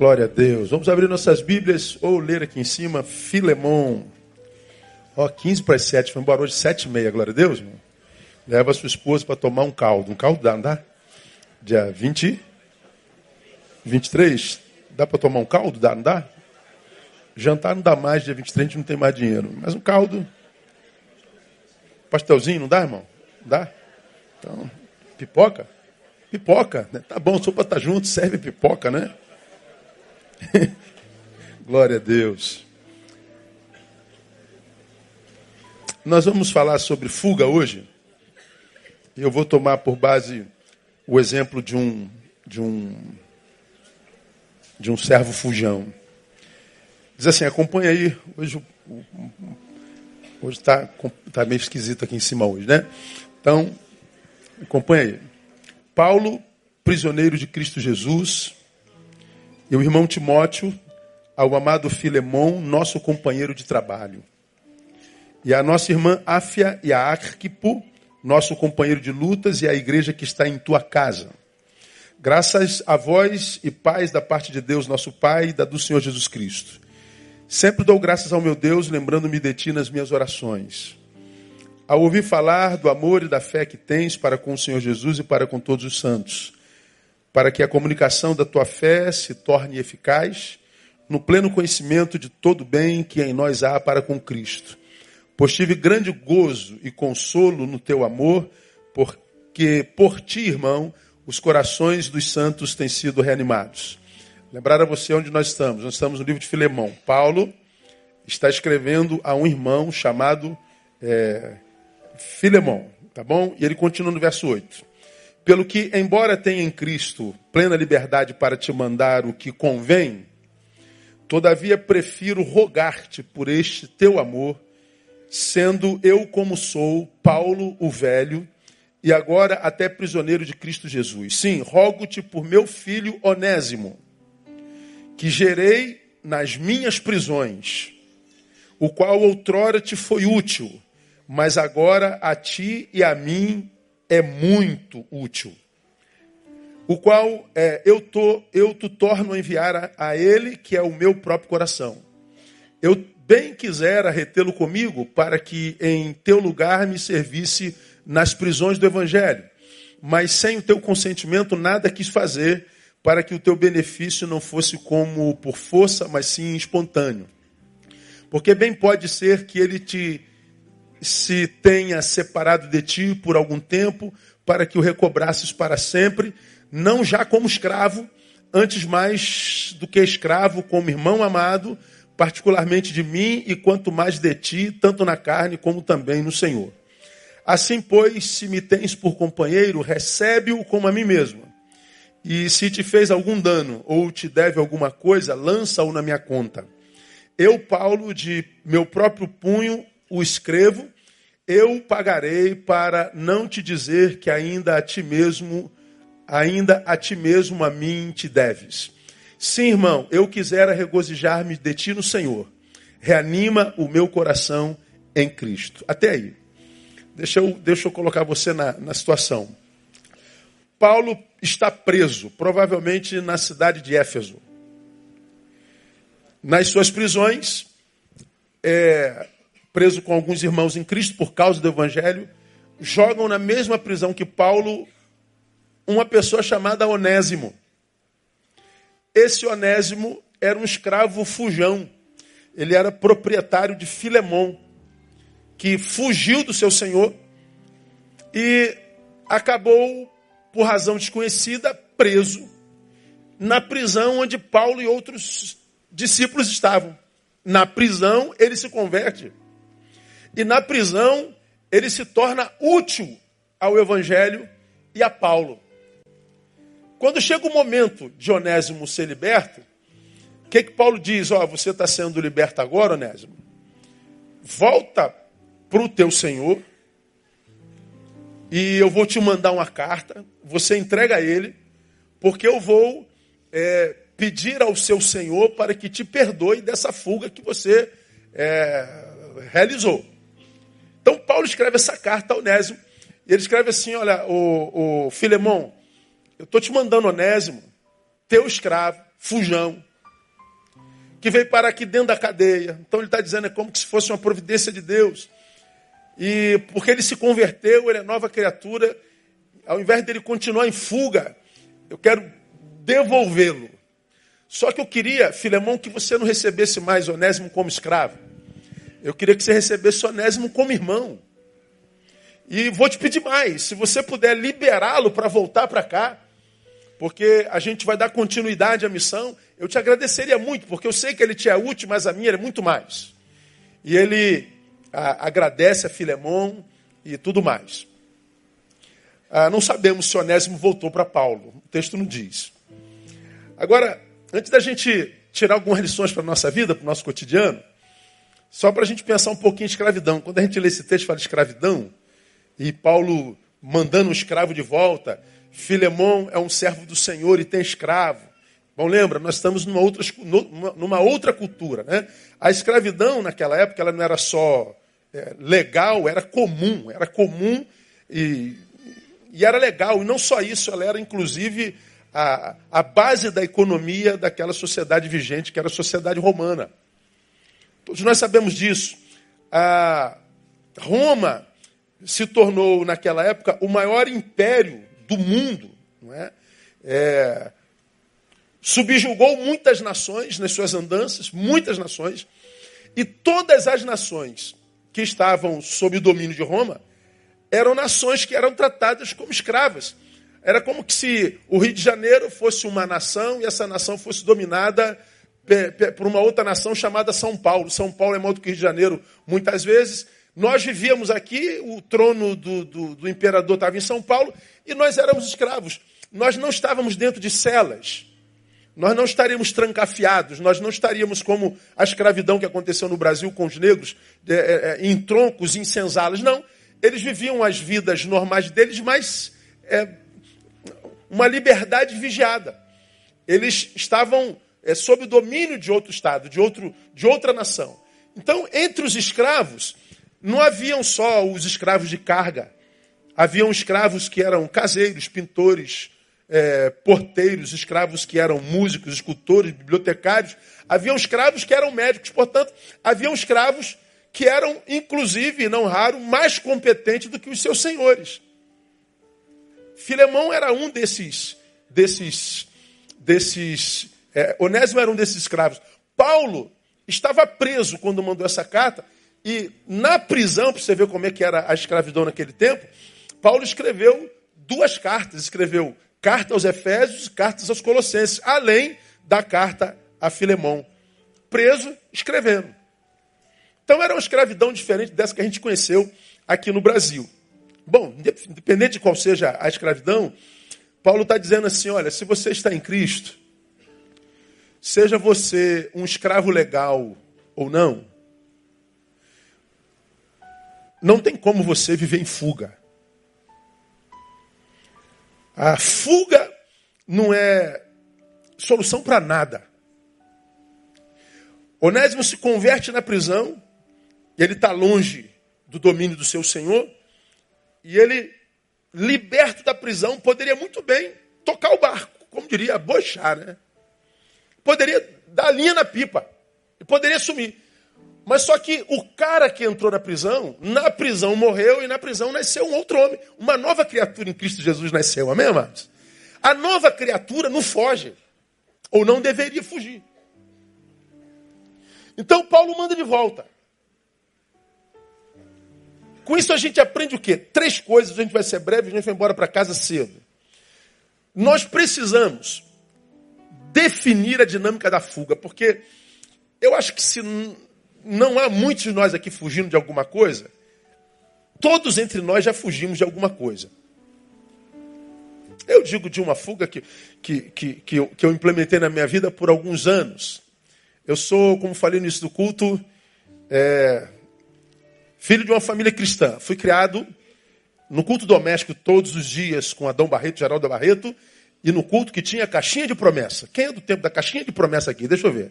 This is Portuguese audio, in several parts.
Glória a Deus. Vamos abrir nossas Bíblias ou ler aqui em cima Filemão. Ó, 15 para as 7, foi embora hoje 7 e meia, glória a Deus. Leva sua esposa para tomar um caldo. Um caldo dá, não dá? Dia 20, 23, dá para tomar um caldo? Dá, não dá? Jantar não dá mais, dia 23 a gente não tem mais dinheiro. Mas um caldo, pastelzinho, não dá, irmão? Dá? Então, pipoca? Pipoca, né? Tá bom, sopa tá junto, serve pipoca, né? Glória a Deus. Nós vamos falar sobre fuga hoje. Eu vou tomar por base o exemplo de um de um de um servo fujão. Diz assim, acompanha aí. Hoje hoje está tá meio esquisito aqui em cima hoje, né? Então, acompanha aí. Paulo, prisioneiro de Cristo Jesus, e o irmão Timóteo, ao amado Filemão, nosso companheiro de trabalho. E a nossa irmã Áfia e a Arquipo, nosso companheiro de lutas, e a igreja que está em tua casa. Graças a vós e paz da parte de Deus, nosso Pai, e da do Senhor Jesus Cristo. Sempre dou graças ao meu Deus, lembrando-me de ti nas minhas orações. Ao ouvir falar do amor e da fé que tens para com o Senhor Jesus e para com todos os santos, para que a comunicação da tua fé se torne eficaz no pleno conhecimento de todo o bem que em nós há para com Cristo. Pois tive grande gozo e consolo no teu amor, porque por ti, irmão, os corações dos santos têm sido reanimados. Lembrar a você onde nós estamos. Nós estamos no livro de Filemão. Paulo está escrevendo a um irmão chamado é, Filemão, tá bom? E ele continua no verso 8. Pelo que, embora tenha em Cristo plena liberdade para te mandar o que convém, todavia prefiro rogar-te por este teu amor, sendo eu como sou, Paulo o velho, e agora até prisioneiro de Cristo Jesus. Sim, rogo-te por meu filho Onésimo, que gerei nas minhas prisões, o qual outrora te foi útil, mas agora a ti e a mim é muito útil, o qual é, eu, tô, eu te torno a enviar a, a ele, que é o meu próprio coração. Eu bem quisera retê-lo comigo, para que em teu lugar me servisse nas prisões do evangelho. Mas sem o teu consentimento nada quis fazer, para que o teu benefício não fosse como por força, mas sim espontâneo. Porque bem pode ser que ele te se tenha separado de ti por algum tempo, para que o recobrasses para sempre, não já como escravo, antes mais do que escravo, como irmão amado, particularmente de mim e quanto mais de ti, tanto na carne como também no Senhor. Assim, pois, se me tens por companheiro, recebe-o como a mim mesmo. E se te fez algum dano ou te deve alguma coisa, lança-o na minha conta. Eu, Paulo, de meu próprio punho, o escrevo, eu pagarei para não te dizer que ainda a ti mesmo, ainda a ti mesmo a mim te deves. Sim, irmão, eu quisera regozijar-me de ti no Senhor. Reanima o meu coração em Cristo. Até aí. Deixa eu, deixa eu colocar você na, na situação. Paulo está preso, provavelmente na cidade de Éfeso. Nas suas prisões, é, preso com alguns irmãos em Cristo por causa do Evangelho, jogam na mesma prisão que Paulo uma pessoa chamada Onésimo. Esse Onésimo era um escravo fujão. Ele era proprietário de Filemão, que fugiu do seu senhor e acabou, por razão desconhecida, preso na prisão onde Paulo e outros discípulos estavam. Na prisão, ele se converte. E na prisão, ele se torna útil ao Evangelho e a Paulo. Quando chega o momento de Onésimo ser liberto, o que, que Paulo diz? Ó, oh, você está sendo liberto agora, Onésimo. Volta para o teu Senhor e eu vou te mandar uma carta. Você entrega a ele, porque eu vou é, pedir ao seu Senhor para que te perdoe dessa fuga que você é, realizou. Então Paulo escreve essa carta a Onésimo. E ele escreve assim: olha, o, o Filemão, eu estou te mandando Onésimo, teu escravo, fujão, que veio parar aqui dentro da cadeia. Então ele está dizendo é como se fosse uma providência de Deus. E porque ele se converteu, ele é nova criatura, ao invés dele continuar em fuga, eu quero devolvê-lo. Só que eu queria, Filemão, que você não recebesse mais Onésimo como escravo. Eu queria que você recebesse Onésimo como irmão. E vou te pedir mais, se você puder liberá-lo para voltar para cá, porque a gente vai dar continuidade à missão, eu te agradeceria muito, porque eu sei que ele te é útil, mas a minha é muito mais. E ele a, agradece a Filemão e tudo mais. Ah, não sabemos se Onésimo voltou para Paulo, o texto não diz. Agora, antes da gente tirar algumas lições para a nossa vida, para o nosso cotidiano, só para a gente pensar um pouquinho em escravidão. Quando a gente lê esse texto fala de escravidão, e Paulo mandando um escravo de volta. Filemão é um servo do Senhor e tem escravo. Bom, lembra, nós estamos numa outra, numa outra cultura. Né? A escravidão naquela época ela não era só é, legal, era comum. Era comum e, e era legal. E não só isso, ela era inclusive a, a base da economia daquela sociedade vigente, que era a sociedade romana. Todos nós sabemos disso. A Roma se tornou, naquela época, o maior império do mundo. Não é? É, subjugou muitas nações nas suas andanças, muitas nações, e todas as nações que estavam sob o domínio de Roma eram nações que eram tratadas como escravas. Era como que se o Rio de Janeiro fosse uma nação e essa nação fosse dominada por uma outra nação chamada São Paulo. São Paulo é maior do que Rio de Janeiro muitas vezes, nós vivíamos aqui, o trono do, do, do imperador estava em São Paulo e nós éramos escravos. Nós não estávamos dentro de celas. Nós não estaríamos trancafiados, nós não estaríamos como a escravidão que aconteceu no Brasil com os negros, é, é, em troncos, em senzalas. Não. Eles viviam as vidas normais deles, mas é, uma liberdade vigiada. Eles estavam é, sob o domínio de outro Estado, de, outro, de outra nação. Então, entre os escravos, não haviam só os escravos de carga. Haviam escravos que eram caseiros, pintores, é, porteiros, escravos que eram músicos, escultores, bibliotecários. Haviam escravos que eram médicos. Portanto, haviam escravos que eram, inclusive, não raro, mais competentes do que os seus senhores. Filemão era um desses, desses, desses. É, Onésimo era um desses escravos. Paulo estava preso quando mandou essa carta e na prisão, para você ver como é que era a escravidão naquele tempo, Paulo escreveu duas cartas. Escreveu carta aos Efésios e cartas aos Colossenses, além da carta a Filemão. Preso, escrevendo. Então era uma escravidão diferente dessa que a gente conheceu aqui no Brasil. Bom, independente de qual seja a escravidão, Paulo está dizendo assim: olha, se você está em Cristo, seja você um escravo legal ou não, não tem como você viver em fuga. A fuga não é solução para nada. Onésimo se converte na prisão, e ele está longe do domínio do seu senhor, e ele, liberto da prisão, poderia muito bem tocar o barco, como diria, bochar, né? Poderia dar linha na pipa, e poderia sumir. Mas só que o cara que entrou na prisão, na prisão morreu e na prisão nasceu um outro homem. Uma nova criatura em Cristo Jesus nasceu. Amém, amados? A nova criatura não foge. Ou não deveria fugir. Então Paulo manda de volta. Com isso a gente aprende o quê? Três coisas, a gente vai ser breve, a gente vai embora para casa cedo. Nós precisamos definir a dinâmica da fuga, porque eu acho que se não há muitos de nós aqui fugindo de alguma coisa. Todos entre nós já fugimos de alguma coisa. Eu digo de uma fuga que, que, que, que, eu, que eu implementei na minha vida por alguns anos. Eu sou, como falei no início do culto, é, filho de uma família cristã. Fui criado no culto doméstico todos os dias com Adão Barreto, Geraldo Barreto, e no culto que tinha caixinha de promessa. Quem é do tempo da caixinha de promessa aqui? Deixa eu ver.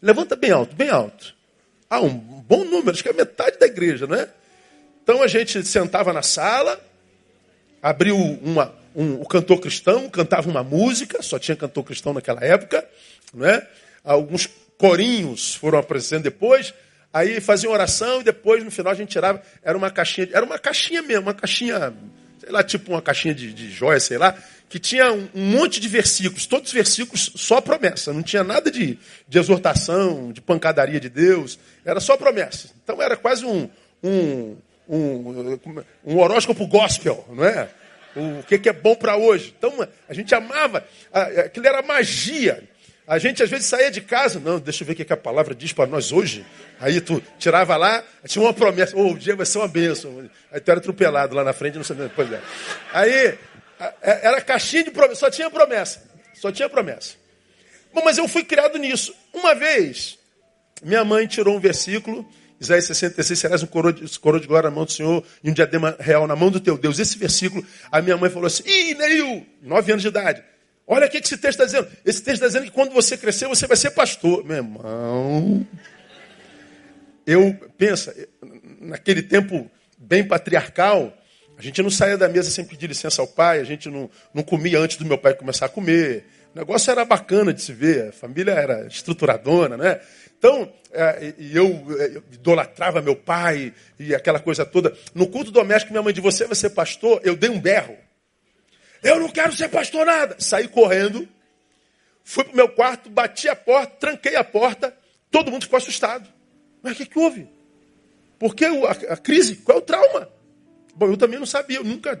Levanta bem alto, bem alto. Ah, um bom número, acho que é metade da igreja, não é? Então a gente sentava na sala, abriu uma, um, o cantor cristão, cantava uma música, só tinha cantor cristão naquela época, não é? Alguns corinhos foram aparecendo depois. Aí faziam oração e depois no final a gente tirava. Era uma caixinha, era uma caixinha mesmo, uma caixinha, sei lá, tipo uma caixinha de, de joia, sei lá, que tinha um, monte de versículos, todos os versículos só promessa, não tinha nada de, de exortação, de pancadaria de Deus, era só promessa. Então era quase um, um, um, um horóscopo gospel, não é? O que, que é bom para hoje. Então a gente amava, aquilo era magia. A gente às vezes saía de casa, não, deixa eu ver o que a palavra diz para nós hoje. Aí tu tirava lá, tinha uma promessa, oh, o dia vai ser uma bênção. Aí tu era atropelado lá na frente, não sabia. Pois é. Aí é, era caixinha de promessa, só tinha promessa. Só tinha promessa. Bom, mas eu fui criado nisso. Uma vez, minha mãe tirou um versículo, Isaías 66, serás um coroa de, coroa de glória na mão do Senhor e um diadema real na mão do teu Deus. Esse versículo, a minha mãe falou assim, ih, Neil, nove anos de idade. Olha o que esse texto está dizendo. Esse texto está dizendo que quando você crescer, você vai ser pastor. Meu irmão, eu, pensa, naquele tempo bem patriarcal, a gente não saía da mesa sem pedir licença ao pai, a gente não, não comia antes do meu pai começar a comer. O negócio era bacana de se ver, a família era estruturadona, né? Então, é, eu, eu idolatrava meu pai e aquela coisa toda. No culto doméstico, minha mãe disse, você vai ser pastor? Eu dei um berro. Eu não quero ser pastor nada. Saí correndo, fui para o meu quarto, bati a porta, tranquei a porta, todo mundo ficou assustado. Mas o que, que houve? Por que a, a crise? Qual é o trauma? Bom, eu também não sabia, eu nunca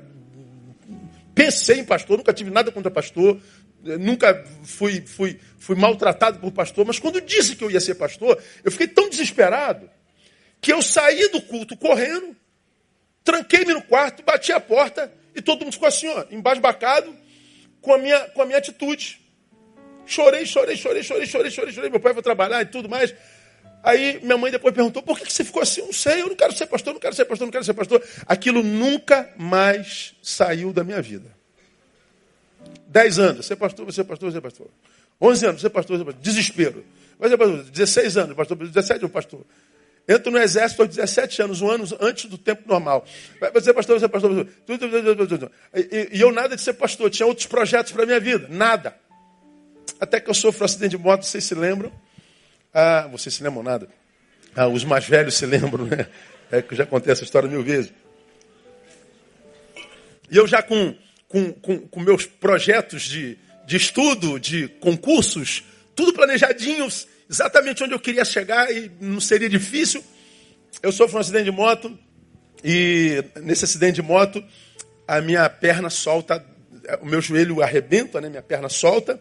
pensei em pastor, nunca tive nada contra pastor, nunca fui, fui, fui maltratado por pastor, mas quando disse que eu ia ser pastor, eu fiquei tão desesperado que eu saí do culto correndo, tranquei-me no quarto, bati a porta e todo mundo ficou assim, ó, embasbacado com a minha, com a minha atitude. Chorei, chorei, chorei, chorei, chorei, chorei, chorei. Meu pai foi trabalhar e tudo mais. Aí minha mãe depois perguntou: por que você ficou assim? Eu não sei, eu não quero ser pastor, não quero ser pastor, não quero ser pastor. Aquilo nunca mais saiu da minha vida. Dez anos, ser pastor, ser pastor, ser pastor. Onze anos, ser pastor, ser pastor. Desespero. Vai ser pastor. 16 anos, pastor. 17 anos, pastor. Entro no exército aos 17 anos, um ano antes do tempo normal. Vai ser pastor, ser pastor, pastor. E, eu nada de ser pastor, tinha outros projetos para a minha vida, nada. Até que eu sofro um acidente de moto, vocês se lembram? Ah, vocês se lembram nada? Ah, os mais velhos se lembram, né? É que eu já contei essa história mil vezes. E eu já com, com, com, com meus projetos de, de estudo, de concursos, tudo planejadinhos, exatamente onde eu queria chegar e não seria difícil. Eu sofro um acidente de moto e nesse acidente de moto a minha perna solta, o meu joelho arrebenta, né? minha perna solta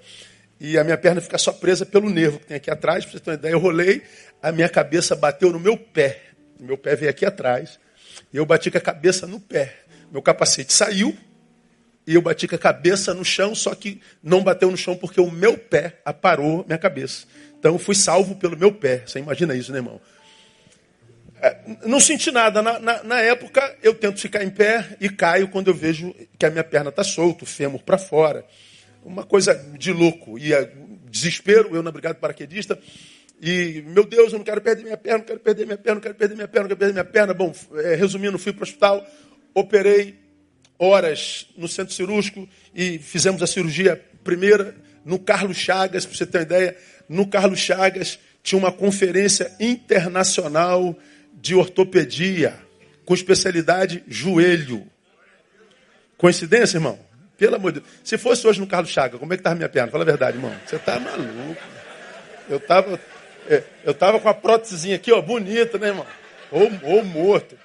e a minha perna fica só presa pelo nervo que tem aqui atrás. Para você ter uma ideia, eu rolei, a minha cabeça bateu no meu pé. Meu pé veio aqui atrás. E eu bati com a cabeça no pé. Meu capacete saiu e eu bati com a cabeça no chão, só que não bateu no chão porque o meu pé aparou minha cabeça. Então fui salvo pelo meu pé. Você imagina isso, né, irmão? É, não senti nada. Na, na, na, época, eu tento ficar em pé e caio quando eu vejo que a minha perna está solta, o fêmur para fora uma coisa de louco. E desespero, eu na brigada paraquedista. E, meu Deus, eu não quero perder minha perna, não quero perder minha perna, não quero perder minha perna, não quero perder minha perna. Bom, é, resumindo, fui para o hospital, operei horas no centro cirúrgico e fizemos a cirurgia primeira no Carlos Chagas, para você ter uma ideia. No Carlos Chagas tinha uma conferência internacional de ortopedia, com especialidade joelho. Coincidência, irmão? Pelo amor de Deus. Se fosse hoje no Carlos Chaga, como é que estava minha perna? Fala a verdade, irmão. Você está maluco. Eu estava é, eu tava com a prótesezinha aqui, ó, bonita, né, irmão? Ou, ou morto.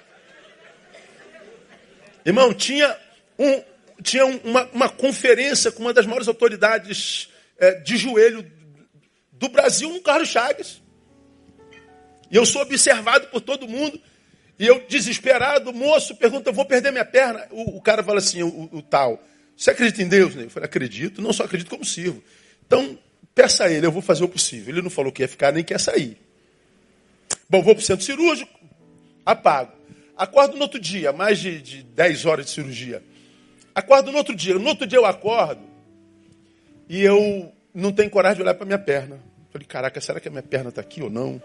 Irmão, tinha, um, tinha uma, uma conferência com uma das maiores autoridades é, de joelho do Brasil, no Carlos Chagas. E eu sou observado por todo mundo. E eu, desesperado, moço, pergunta, vou perder minha perna. O, o cara fala assim, o, o tal. Você acredita em Deus? Eu falei, acredito, não só acredito como sirvo. Então, peça a ele, eu vou fazer o possível. Ele não falou que ia ficar, nem quer sair. Bom, vou para o centro cirúrgico, apago. Acordo no outro dia, mais de, de 10 horas de cirurgia. Acordo no outro dia. No outro dia eu acordo e eu não tenho coragem de olhar para minha perna. Falei, caraca, será que a minha perna está aqui ou não?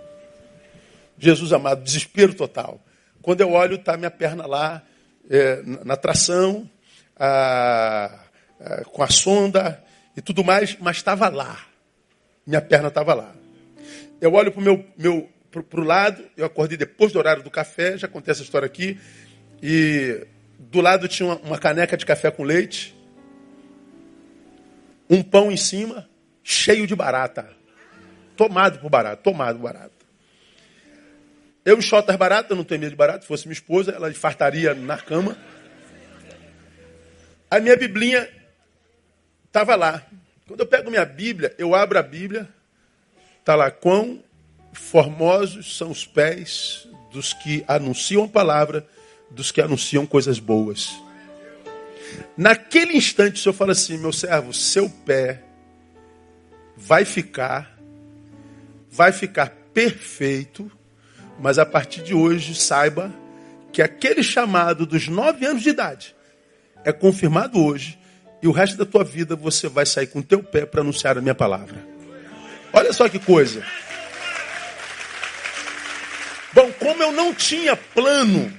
Jesus amado, desespero total. Quando eu olho, está minha perna lá, é, na tração, a, a, com a sonda e tudo mais, mas estava lá. Minha perna estava lá. Eu olho para o meu, meu pro, lado, eu acordei depois do horário do café, já contei essa história aqui, e do lado tinha uma, uma caneca de café com leite, um pão em cima, cheio de barata. Tomado por barata, tomado por barata. Eu enxoto as baratas, não tenho medo de barata. Se fosse minha esposa, ela fartaria na cama. A minha biblinha estava lá. Quando eu pego minha Bíblia, eu abro a Bíblia, está lá, quão formosos são os pés dos que anunciam a palavra, dos que anunciam coisas boas. Naquele instante, o Senhor fala assim: meu servo, seu pé vai ficar, vai ficar perfeito, mas a partir de hoje saiba que aquele chamado dos nove anos de idade é confirmado hoje e o resto da tua vida você vai sair com o teu pé para anunciar a minha palavra. Olha só que coisa. Bom, como eu não tinha plano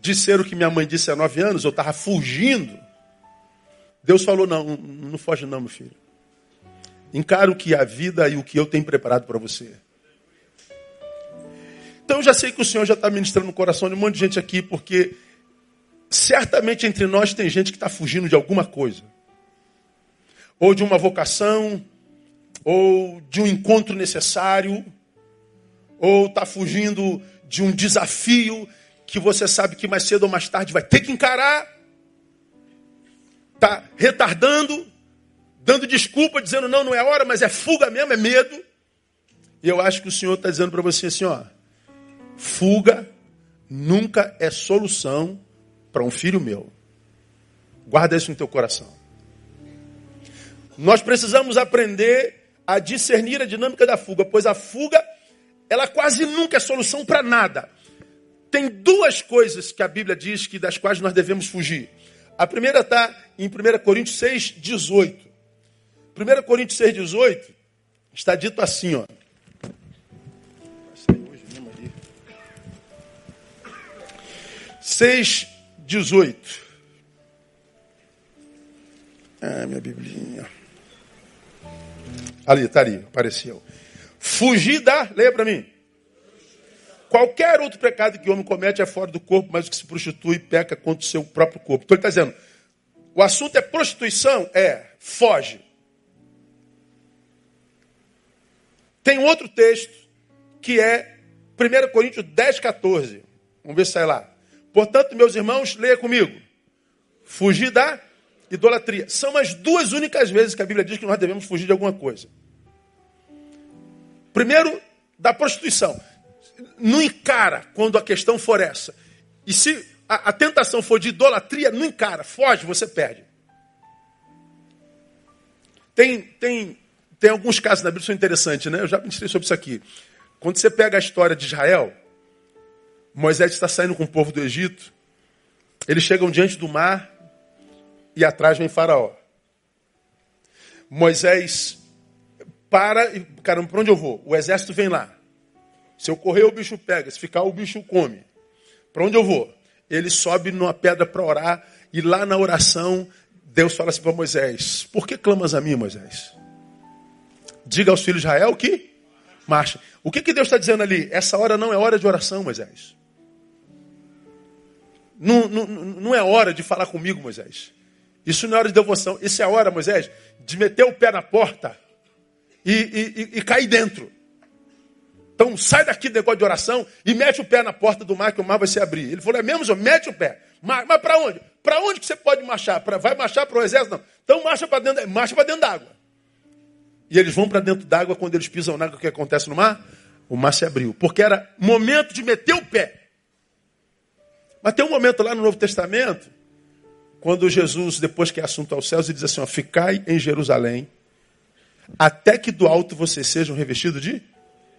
de ser o que minha mãe disse há nove anos, eu estava fugindo. Deus falou: não, não foge, não, meu filho. Encara o que a vida e o que eu tenho preparado para você. Então eu já sei que o Senhor já está ministrando no coração de um monte de gente aqui, porque certamente entre nós tem gente que está fugindo de alguma coisa. Ou de uma vocação, ou de um encontro necessário, ou está fugindo de um desafio que você sabe que mais cedo ou mais tarde vai ter que encarar, está retardando, dando desculpa, dizendo não, não é hora, mas é fuga mesmo, é medo. E eu acho que o Senhor está dizendo para você assim, ó, fuga nunca é solução para um filho meu. Guarda isso no teu coração. Nós precisamos aprender a discernir a dinâmica da fuga, pois a fuga, ela quase nunca é solução para nada. Tem duas coisas que a Bíblia diz que das quais nós devemos fugir. A primeira está em 1 Coríntios 6, 18. 1 Coríntios 6, 18 está dito assim, ó. 6, 18. Ah, minha biblinha. Ali, está ali, apareceu. Fugir da, leia para mim. Qualquer outro pecado que o homem comete é fora do corpo, mas o que se prostitui peca contra o seu próprio corpo. Então ele está dizendo, o assunto é prostituição? É, foge. Tem outro texto que é 1 Coríntios 10, 14. Vamos ver se sai lá. Portanto, meus irmãos, leia comigo. Fugir da idolatria. São as duas únicas vezes que a Bíblia diz que nós devemos fugir de alguma coisa. Primeiro, da prostituição não encara quando a questão for essa. E se a, a tentação for de idolatria, não encara, foge, você perde. Tem, tem, tem alguns casos na Bíblia que são interessantes, né? Eu já pensei sobre isso aqui. Quando você pega a história de Israel, Moisés está saindo com o povo do Egito, eles chegam diante do mar e atrás vem Faraó. Moisés para e, caramba, para onde eu vou? O exército vem lá. Se eu correr, o bicho pega. Se ficar, o bicho come. Para onde eu vou? Ele sobe numa pedra para orar. E lá na oração, Deus fala assim para Moisés: Por que clamas a mim, Moisés? Diga aos filhos de Israel que marcha. O que, que Deus está dizendo ali? Essa hora não é hora de oração, Moisés. Não, não, não é hora de falar comigo, Moisés. Isso não é hora de devoção. Isso é a hora, Moisés, de meter o pé na porta e, e, e, e cair dentro. Então sai daqui do negócio de oração e mete o pé na porta do mar que o mar vai se abrir. Ele falou, é mesmo? Mete o pé. Mas, mas para onde? Para onde que você pode marchar? Pra, vai marchar para o exército? Não. Então marcha para dentro, marcha para dentro. E eles vão para dentro d'água quando eles pisam na água, o que acontece no mar? O mar se abriu. Porque era momento de meter o pé. Mas tem um momento lá no Novo Testamento, quando Jesus, depois que é assunto aos céus, ele diz assim: ó, ficai em Jerusalém, até que do alto vocês sejam revestidos de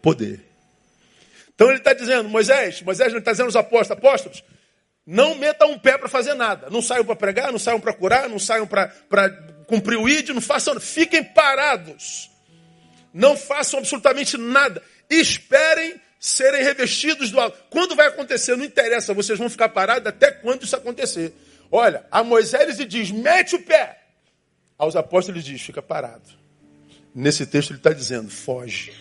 poder. Então ele está dizendo, Moisés, Moisés está dizendo aos apóstolos, apóstolos, não metam um pé para fazer nada. Não saiam para pregar, não saiam para curar, não saiam para cumprir o ídolo, não façam, fiquem parados. Não façam absolutamente nada. Esperem serem revestidos do alto. Quando vai acontecer, não interessa, vocês vão ficar parados até quando isso acontecer. Olha, a Moisés ele diz, mete o pé. Aos apóstolos ele diz, fica parado. Nesse texto ele está dizendo, foge.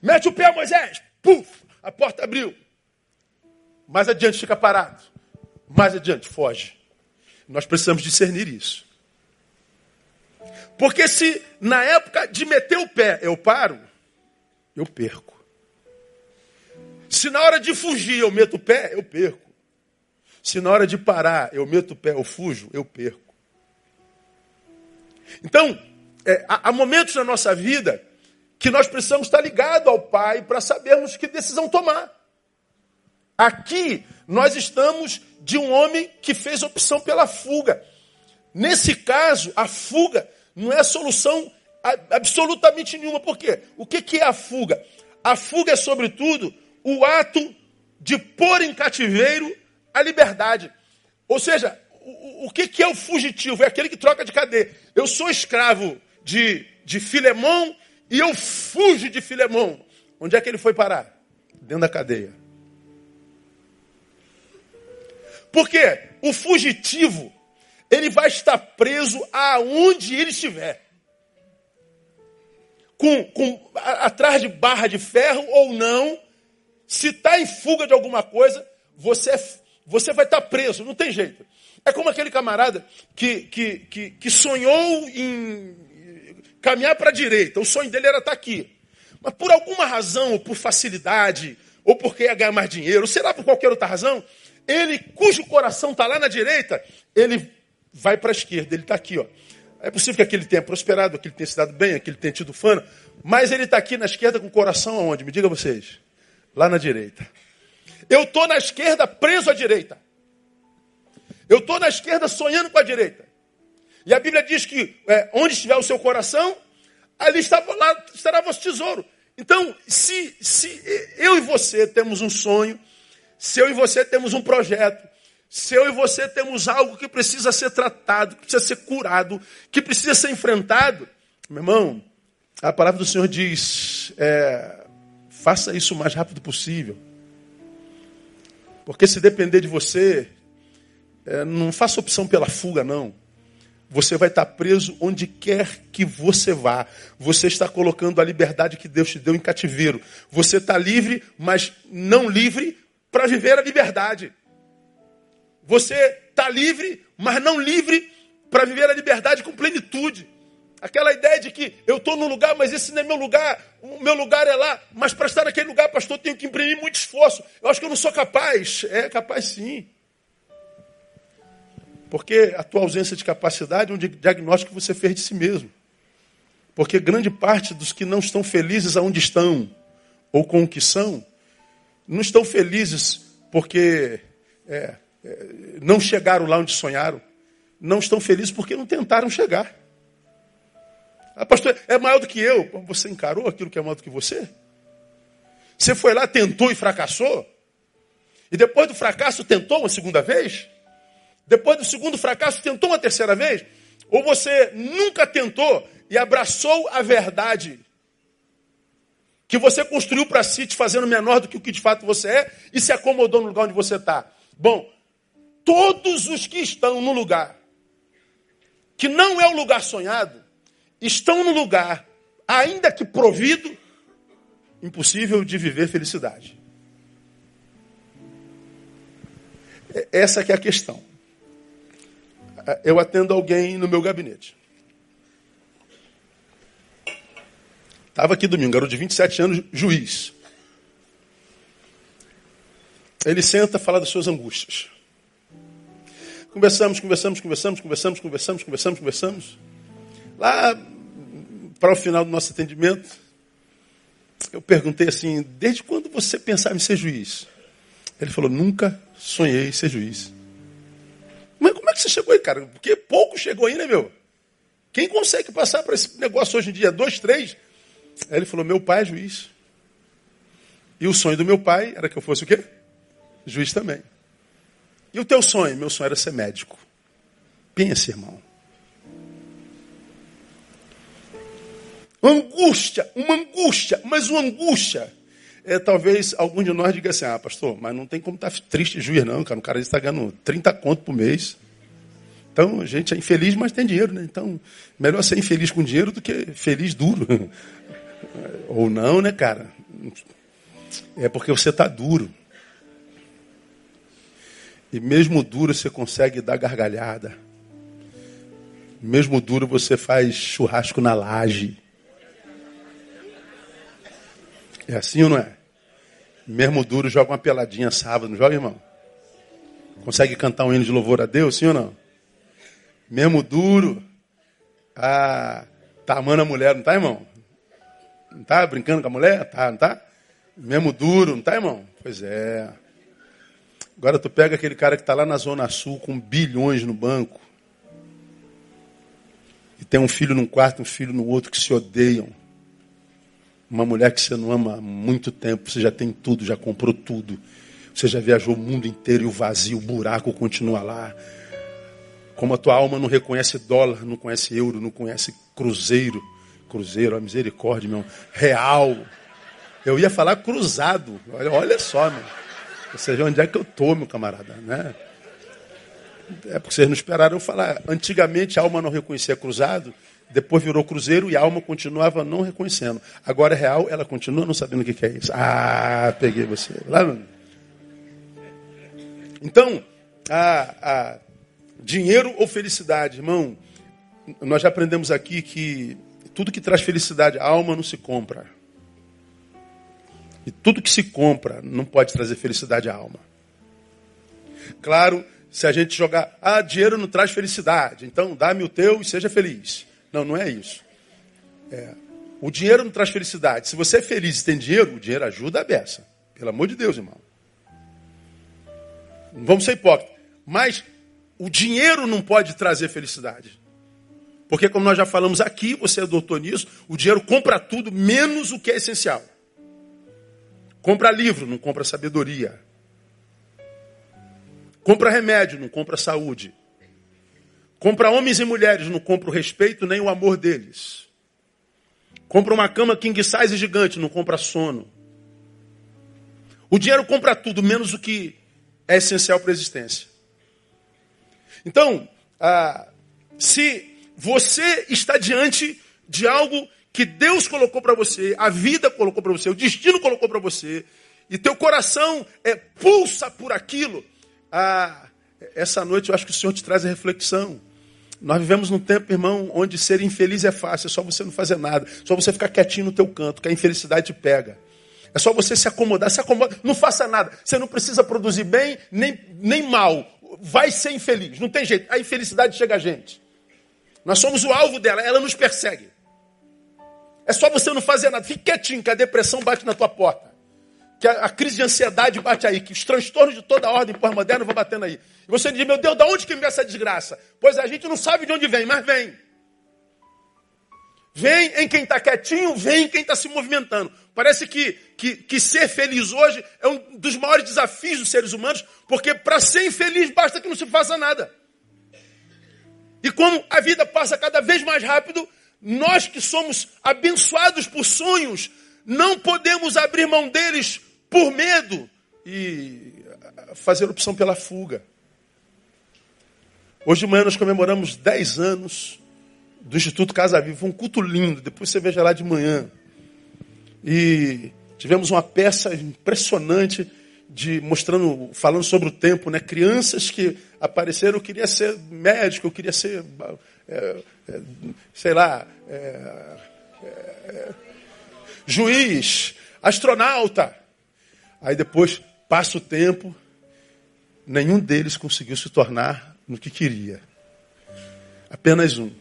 Mete o pé, Moisés. Puf! A porta abriu. Mais adiante fica parado. Mais adiante foge. Nós precisamos discernir isso. Porque se na época de meter o pé eu paro, eu perco. Se na hora de fugir eu meto o pé, eu perco. Se na hora de parar eu meto o pé, eu fujo, eu perco. Então, é, há, há momentos na nossa vida que nós precisamos estar ligados ao Pai para sabermos que decisão tomar. Aqui nós estamos de um homem que fez opção pela fuga. Nesse caso, a fuga não é solução absolutamente nenhuma. Por quê? O que, é a fuga? A fuga é, sobretudo, o ato de pôr em cativeiro a liberdade. Ou seja, o, que é o fugitivo? É aquele que troca de cadeia. Eu sou escravo de, de Filemão e eu fujo de Filemão. Onde é que ele foi parar? Dentro da cadeia. Porque o fugitivo, ele vai estar preso aonde ele estiver. Com, com, atrás de barra de ferro ou não, se está em fuga de alguma coisa, você, é, você vai estar preso, não tem jeito. É como aquele camarada que, que, que, que sonhou em caminhar para a direita. O sonho dele era estar aqui. Mas por alguma razão, ou por facilidade, ou porque ia ganhar mais dinheiro, ou sei lá por qualquer outra razão, ele cujo coração está lá na direita, ele vai para a esquerda, ele está aqui. Ó. É possível que aquele tenha prosperado, que ele tenha se dado bem, que ele tenha tido fama, mas ele está aqui na esquerda com o coração aonde? Me diga vocês. Lá na direita. Eu estou na esquerda preso à direita. Eu estou na esquerda sonhando com a direita. E a Bíblia diz que é, onde estiver o seu coração, ali estava, lá estará vosso tesouro. Então, se, se eu e você temos um sonho, se eu e você temos um projeto, se eu e você temos algo que precisa ser tratado, que precisa ser curado, que precisa ser enfrentado, meu irmão, a palavra do Senhor diz: é, faça isso o mais rápido possível. Porque se depender de você, é, não faça opção pela fuga, não. Você vai estar preso onde quer que você vá. Você está colocando a liberdade que Deus te deu em cativeiro. Você está livre, mas não livre para viver a liberdade. Você está livre, mas não livre para viver a liberdade com plenitude. Aquela ideia de que eu estou no lugar, mas esse não é meu lugar, o meu lugar é lá. Mas para estar naquele lugar, pastor, tenho que imprimir muito esforço. Eu acho que eu não sou capaz. É capaz sim. Porque a tua ausência de capacidade é um diagnóstico que você fez de si mesmo. Porque grande parte dos que não estão felizes aonde estão, ou com o que são, não estão felizes porque é, é, não chegaram lá onde sonharam. Não estão felizes porque não tentaram chegar. Ah, pastor, é maior do que eu. Você encarou aquilo que é maior do que você? Você foi lá, tentou e fracassou? E depois do fracasso tentou uma segunda vez? Depois do segundo fracasso, tentou uma terceira vez? Ou você nunca tentou e abraçou a verdade que você construiu para si, te fazendo menor do que o que de fato você é, e se acomodou no lugar onde você está? Bom, todos os que estão no lugar que não é o lugar sonhado, estão no lugar, ainda que provido, impossível de viver felicidade. Essa que é a questão eu atendo alguém no meu gabinete. Estava aqui domingo, garoto de 27 anos, juiz. Ele senta, fala das suas angústias. Conversamos, conversamos, conversamos, conversamos, conversamos, conversamos, conversamos. Lá para o final do nosso atendimento, eu perguntei assim: desde quando você pensava em ser juiz? Ele falou: nunca sonhei em ser juiz. Mas como é que você chegou aí, cara? Porque pouco chegou aí, né, meu? Quem consegue passar para esse negócio hoje em dia? Dois, três? Aí ele falou: meu pai é juiz. E o sonho do meu pai era que eu fosse o quê? Juiz também. E o teu sonho? Meu sonho era ser médico. Pense, irmão. Angústia, uma angústia, mas uma angústia. É, talvez algum de nós diga assim, ah, pastor, mas não tem como estar tá triste juiz, não, cara. O cara está ganhando 30 conto por mês. Então, a gente é infeliz, mas tem dinheiro, né? Então, melhor ser infeliz com dinheiro do que feliz duro. Ou não, né, cara? É porque você está duro. E mesmo duro você consegue dar gargalhada. Mesmo duro você faz churrasco na laje. É assim ou não é? Mesmo duro joga uma peladinha sábado, não joga, irmão? Consegue cantar um hino de louvor a Deus, sim ou não? Mesmo duro. Ah, tá amando a mulher, não tá, irmão? Não tá brincando com a mulher? Tá, não tá? Mesmo duro, não tá, irmão? Pois é. Agora tu pega aquele cara que está lá na Zona Sul com bilhões no banco. E tem um filho num quarto, um filho no outro que se odeiam. Uma mulher que você não ama há muito tempo, você já tem tudo, já comprou tudo. Você já viajou o mundo inteiro e o vazio, o buraco continua lá. Como a tua alma não reconhece dólar, não conhece euro, não conhece cruzeiro. Cruzeiro, a misericórdia, meu. Real. Eu ia falar cruzado. Olha, olha só, meu. Ou seja, onde é que eu estou, meu camarada? Né? É porque vocês não esperaram eu falar. Antigamente a alma não reconhecia cruzado, depois virou cruzeiro e a alma continuava não reconhecendo. Agora é real, ela continua não sabendo o que é isso. Ah, peguei você. Então, a, a, dinheiro ou felicidade, irmão, nós já aprendemos aqui que tudo que traz felicidade à alma não se compra. E tudo que se compra não pode trazer felicidade à alma. Claro, se a gente jogar, ah, dinheiro não traz felicidade, então dá-me o teu e seja feliz. Não, não é isso. É, o dinheiro não traz felicidade. Se você é feliz e tem dinheiro, o dinheiro ajuda a beça. Pelo amor de Deus, irmão. Não vamos ser hipócritas. Mas o dinheiro não pode trazer felicidade. Porque, como nós já falamos aqui, você é doutor nisso, o dinheiro compra tudo, menos o que é essencial. Compra livro, não compra sabedoria. Compra remédio, não compra saúde. Compra homens e mulheres, não compra o respeito nem o amor deles. Compra uma cama king size gigante, não compra sono. O dinheiro compra tudo, menos o que é essencial para a existência. Então, ah, se você está diante de algo que Deus colocou para você, a vida colocou para você, o destino colocou para você, e teu coração é, pulsa por aquilo, ah, essa noite eu acho que o Senhor te traz a reflexão. Nós vivemos num tempo, irmão, onde ser infeliz é fácil, é só você não fazer nada, só você ficar quietinho no teu canto, que a infelicidade te pega. É só você se acomodar, se acomoda, não faça nada. Você não precisa produzir bem nem, nem mal. Vai ser infeliz, não tem jeito. A infelicidade chega a gente. Nós somos o alvo dela, ela nos persegue. É só você não fazer nada. Fique quietinho, que a depressão bate na tua porta. Que a, a crise de ansiedade bate aí. Que os transtornos de toda a ordem pós-moderna vão batendo aí. E você diz, meu Deus, de onde que vem essa desgraça? Pois a gente não sabe de onde vem, mas vem. Vem em quem está quietinho, vem em quem está se movimentando. Parece que, que, que, ser feliz hoje é um dos maiores desafios dos seres humanos, porque para ser infeliz basta que não se faça nada. E como a vida passa cada vez mais rápido, nós que somos abençoados por sonhos, não podemos abrir mão deles por medo e fazer opção pela fuga. Hoje de manhã nós comemoramos 10 anos do Instituto Casa Viva. Um culto lindo, depois você veja lá de manhã. E tivemos uma peça impressionante de mostrando, falando sobre o tempo, né? Crianças que apareceram, eu queria ser médico, eu queria ser é, é, sei lá, é, é, juiz, astronauta. Aí depois passa o tempo, nenhum deles conseguiu se tornar no que queria. Apenas um.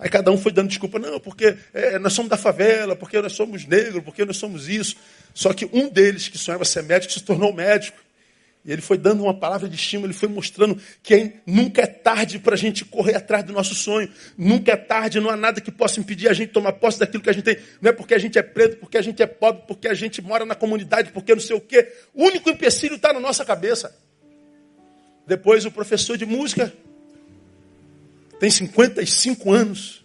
Aí cada um foi dando desculpa, não, porque é, nós somos da favela, porque nós somos negros, porque nós somos isso. Só que um deles, que sonhava ser médico, se tornou médico. E ele foi dando uma palavra de estímulo, ele foi mostrando que nunca é tarde para a gente correr atrás do nosso sonho. Nunca é tarde, não há nada que possa impedir a gente tomar posse daquilo que a gente tem. Não é porque a gente é preto, porque a gente é pobre, porque a gente mora na comunidade, porque não sei o quê. O único empecilho está na nossa cabeça. Depois o professor de música tem 55 anos,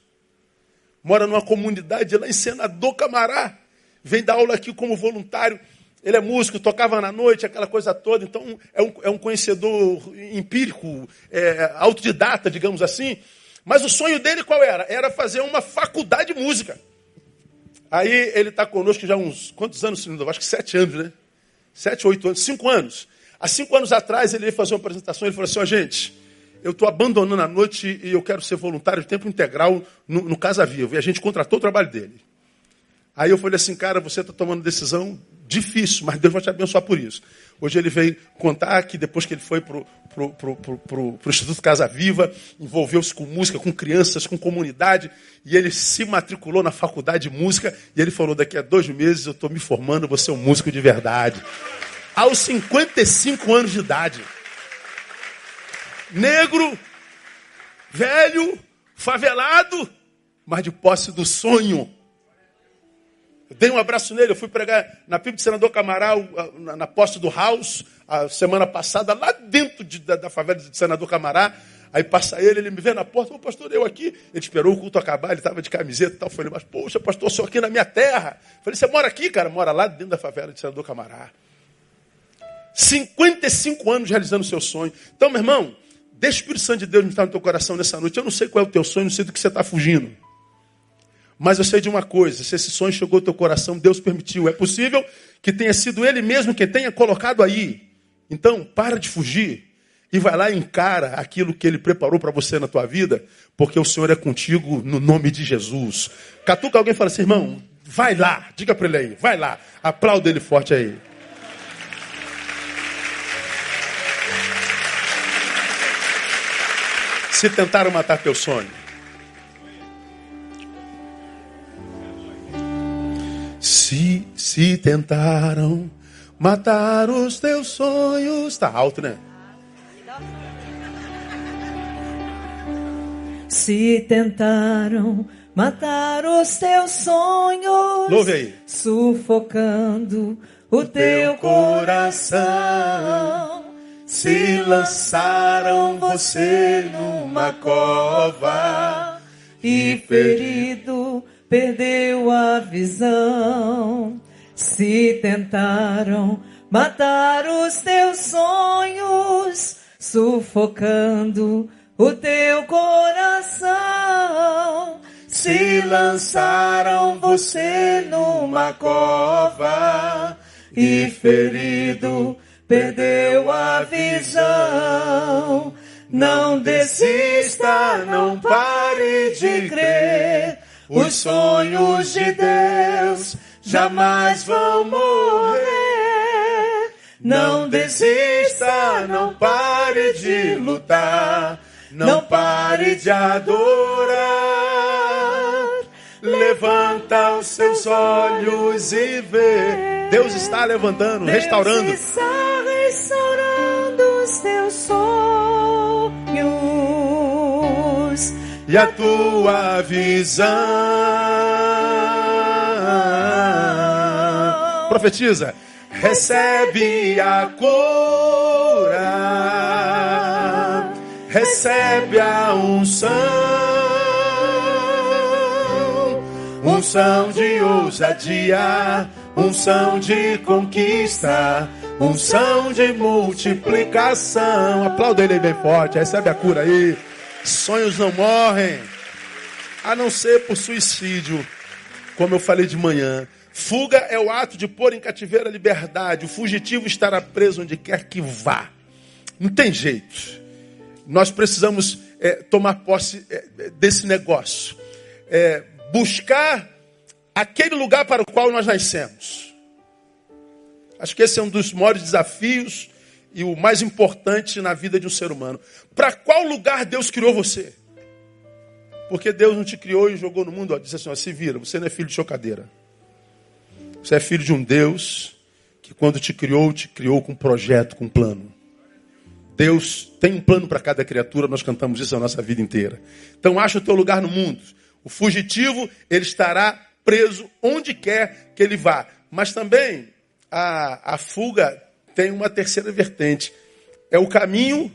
mora numa comunidade lá em Senador Camará, vem dar aula aqui como voluntário. Ele é músico, tocava na noite, aquela coisa toda. Então, é um, é um conhecedor empírico, é, autodidata, digamos assim. Mas o sonho dele qual era? Era fazer uma faculdade de música. Aí ele está conosco já há uns. Quantos anos, Acho que sete anos, né? Sete, oito anos, cinco anos. Há cinco anos atrás ele veio fazer uma apresentação. Ele falou assim: ó, oh, gente, eu estou abandonando a noite e eu quero ser voluntário de tempo integral no, no Casa Viva. E a gente contratou o trabalho dele. Aí eu falei assim, cara, você está tomando decisão difícil, mas Deus vai te abençoar por isso. Hoje ele veio contar que depois que ele foi para o Instituto Casa Viva, envolveu-se com música, com crianças, com comunidade, e ele se matriculou na faculdade de música, e ele falou, daqui a dois meses eu estou me formando, você é um músico de verdade. Aos 55 anos de idade. Negro, velho, favelado, mas de posse do sonho. Dei um abraço nele, eu fui pregar na PIB de Senador Camaral, na posse do House, a semana passada, lá dentro de, da, da, favela de Senador Camará. Aí passa ele, ele me vê na porta, ô pastor, eu aqui. Ele esperou o culto acabar, ele estava de camiseta e tal. Eu falei, mas poxa, pastor, sou aqui na minha terra. Falei, você mora aqui, cara? Mora lá dentro da favela de Senador Camará. 55 anos realizando o seu sonho. Então, meu irmão, deixa o Espírito Santo de Deus estar no teu coração nessa noite. Eu não sei qual é o teu sonho, não sei do que você está fugindo. Mas eu sei de uma coisa: se esse sonho chegou ao teu coração, Deus permitiu. É possível que tenha sido Ele mesmo quem tenha colocado aí. Então, para de fugir e vai lá e encara aquilo que Ele preparou para você na tua vida, porque o Senhor é contigo no nome de Jesus. Catuca alguém fala assim, irmão, vai lá, diga para ele aí, vai lá, aplauda ele forte aí. Se tentaram matar teu sonho, Se, se tentaram matar os teus sonhos. Tá alto, né? Se tentaram matar os teus sonhos. Louve aí. Sufocando o, o teu, teu coração. Se lançaram você numa cova e ferido perdeu a visão. Se tentaram matar os teus sonhos, sufocando o teu coração. Se lançaram você numa cova e ferido perdeu a visão. Não desista, não pare de crer os sonhos de Deus jamais vão morrer. Não desista, não pare de lutar, não pare de adorar. Levanta os seus olhos e vê. Deus está levantando, restaurando e a tua visão. Profetiza. Recebe a cura, recebe a unção, unção de ousadia, unção de conquista, unção de multiplicação. Aplauda ele bem forte, recebe a cura aí. Sonhos não morrem, a não ser por suicídio, como eu falei de manhã. Fuga é o ato de pôr em cativeiro a liberdade. O fugitivo estará preso onde quer que vá. Não tem jeito. Nós precisamos é, tomar posse é, desse negócio. É, buscar aquele lugar para o qual nós nascemos. Acho que esse é um dos maiores desafios e o mais importante na vida de um ser humano. Para qual lugar Deus criou você? Porque Deus não te criou e jogou no mundo, ó, disse assim: ó, se vira, você não é filho de chocadeira. Você é filho de um Deus que, quando te criou, te criou com um projeto, com um plano. Deus tem um plano para cada criatura, nós cantamos isso a nossa vida inteira. Então, acha o teu lugar no mundo. O fugitivo, ele estará preso onde quer que ele vá. Mas também a, a fuga tem uma terceira vertente. É o caminho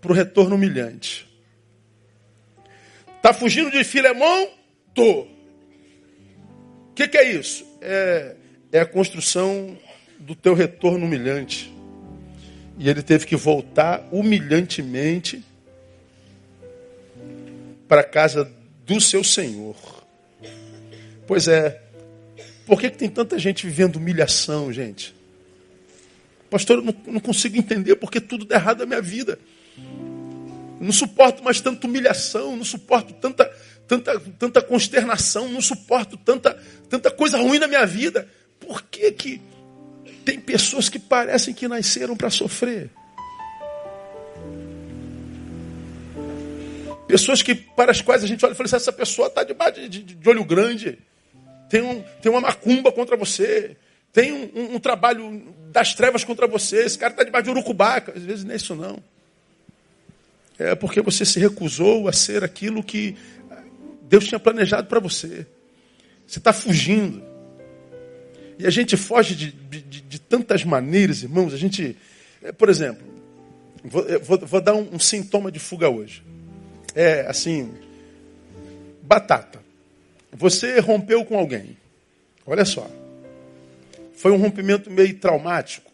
para o retorno humilhante. Está fugindo de Filemão? Tô. O que, que, é isso? É, é a construção do teu retorno humilhante. E ele teve que voltar humilhantemente para a casa do seu Senhor. Pois é. Por que, que tem tanta gente vivendo humilhação, gente? Pastor, eu não, não consigo entender porque tudo dá errado na minha vida. Não suporto mais tanta humilhação, não suporto tanta, tanta, tanta consternação, não suporto tanta, tanta coisa ruim na minha vida. Por que, que tem pessoas que parecem que nasceram para sofrer? Pessoas que, para as quais a gente olha e fala assim, essa pessoa está de, de, de, olho grande, tem, um, tem uma macumba contra você, tem um, um, um trabalho das trevas contra você, esse cara está debaixo de urucubaca. Às vezes não é isso não. É porque você se recusou a ser aquilo que Deus tinha planejado para você. Você está fugindo. E a gente foge de, de, de, tantas maneiras, irmãos. A gente, é, por exemplo, vou, vou, vou dar um, um sintoma de fuga hoje é assim, batata. Você rompeu com alguém. Olha só. Foi um rompimento meio traumático.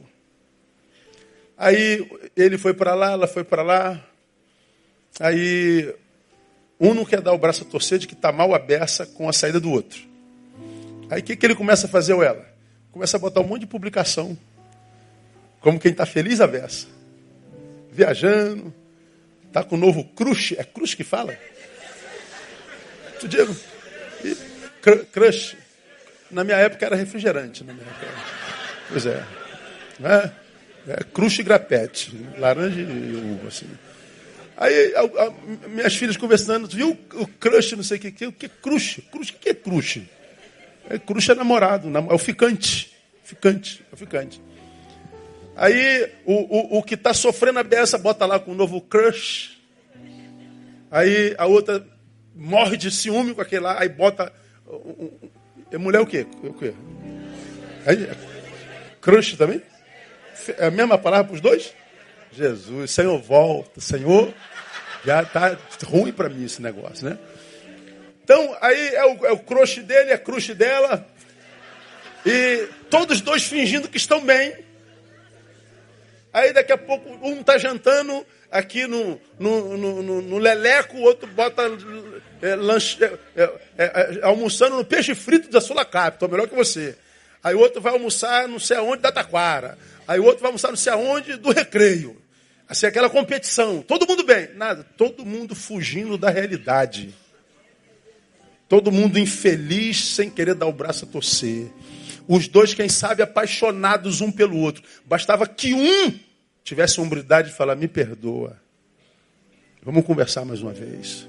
Aí ele foi para lá, ela foi para lá. Aí um não quer dar o braço a torcer de que está mal a beça com a saída do outro. Aí o que, que ele começa a fazer, ou ela? Começa a botar um monte de publicação. Como quem está feliz a beça. Viajando, Está com o novo crush. É crush que fala? Tu Diego? Crush. Na minha época era refrigerante. Na minha época. Pois é. é, é crush e grapete. Laranja e uva, assim. Aí a, a, minhas filhas conversando, viu o crush, não sei o que, o que é crush? Crush, o que é crush? É, crush é namorado, é o ficante. Ficante, é o ficante. Aí o, o, o que está sofrendo a beça bota lá com um novo crush. Aí a outra morre de ciúme com aquele lá, aí bota. É mulher o quê? O quê? Aí, crush também? É a mesma palavra para os dois? Jesus, Senhor, volta, Senhor. Já está ruim para mim esse negócio, né? Então, aí é o, é o crush dele, é crush dela. E todos dois fingindo que estão bem. Aí daqui a pouco um está jantando aqui no, no, no, no, Leleco, o outro bota é, lanche, é, é, é, almoçando no peixe frito da Sulacap, estou melhor que você. Aí o outro vai almoçar não sei aonde da Taquara. Aí o outro vai almoçar não sei aonde do recreio. Assim, aquela competição. Todo mundo bem. Nada. Todo mundo fugindo da realidade. Todo mundo infeliz, sem querer dar o braço a torcer. Os dois, quem sabe, apaixonados um pelo outro. Bastava que um tivesse a hombridade de falar: me perdoa. Vamos conversar mais uma vez.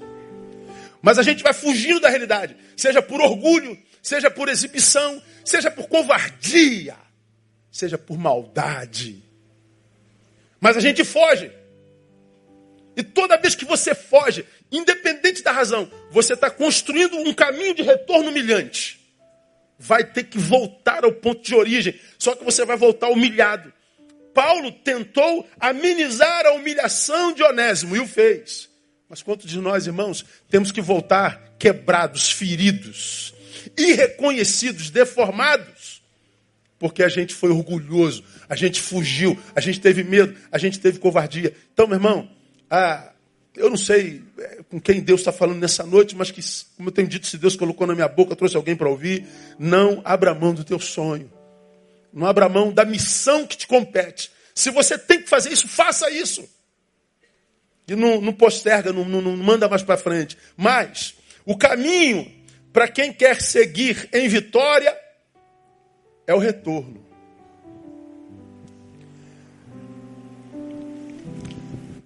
Mas a gente vai fugindo da realidade, seja por orgulho, seja por exibição, seja por covardia, seja por maldade. Mas a gente foge. E toda vez que você foge, independente da razão, você está construindo um caminho de retorno humilhante. Vai ter que voltar ao ponto de origem, só que você vai voltar humilhado. Paulo tentou amenizar a humilhação de Onésimo e o fez. Mas quantos de nós, irmãos, temos que voltar quebrados, feridos, irreconhecidos, deformados? Porque a gente foi orgulhoso, a gente fugiu, a gente teve medo, a gente teve covardia. Então, meu irmão, ah, eu não sei é, com quem Deus está falando nessa noite, mas que, como eu tenho dito, se Deus colocou na minha boca, trouxe alguém para ouvir, não abra mão do teu sonho. Não abra mão da missão que te compete. Se você tem que fazer isso, faça isso. E não, não posterga, não, não, não manda mais para frente. Mas o caminho para quem quer seguir em vitória é o retorno.